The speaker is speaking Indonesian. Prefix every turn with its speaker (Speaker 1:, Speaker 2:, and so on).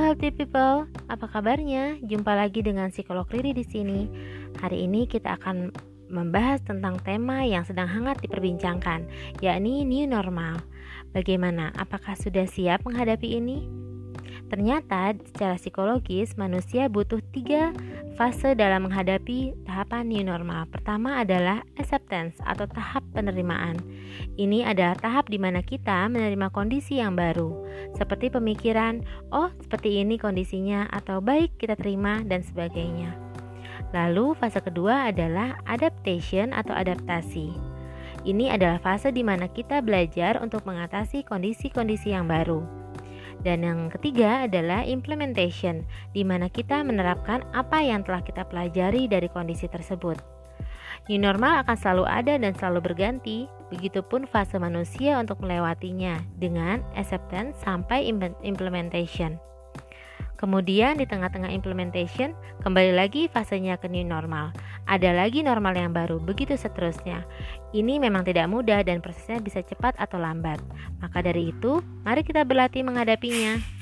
Speaker 1: healthy people, apa kabarnya? Jumpa lagi dengan psikolog Riri di sini. Hari ini kita akan membahas tentang tema yang sedang hangat diperbincangkan, yakni new normal. Bagaimana? Apakah sudah siap menghadapi ini? Ternyata secara psikologis manusia butuh tiga fase dalam menghadapi tahapan new normal. Pertama adalah acceptance atau tahap penerimaan. Ini adalah tahap di mana kita menerima kondisi yang baru, seperti pemikiran, "Oh, seperti ini kondisinya," atau "Baik, kita terima," dan sebagainya. Lalu, fase kedua adalah adaptation atau adaptasi. Ini adalah fase di mana kita belajar untuk mengatasi kondisi-kondisi yang baru. Dan yang ketiga adalah implementation, di mana kita menerapkan apa yang telah kita pelajari dari kondisi tersebut. New normal akan selalu ada dan selalu berganti, begitupun fase manusia untuk melewatinya dengan acceptance sampai implementation. Kemudian di tengah-tengah implementation, kembali lagi fasenya ke new normal. Ada lagi normal yang baru, begitu seterusnya. Ini memang tidak mudah dan prosesnya bisa cepat atau lambat. Maka dari itu, mari kita berlatih menghadapinya.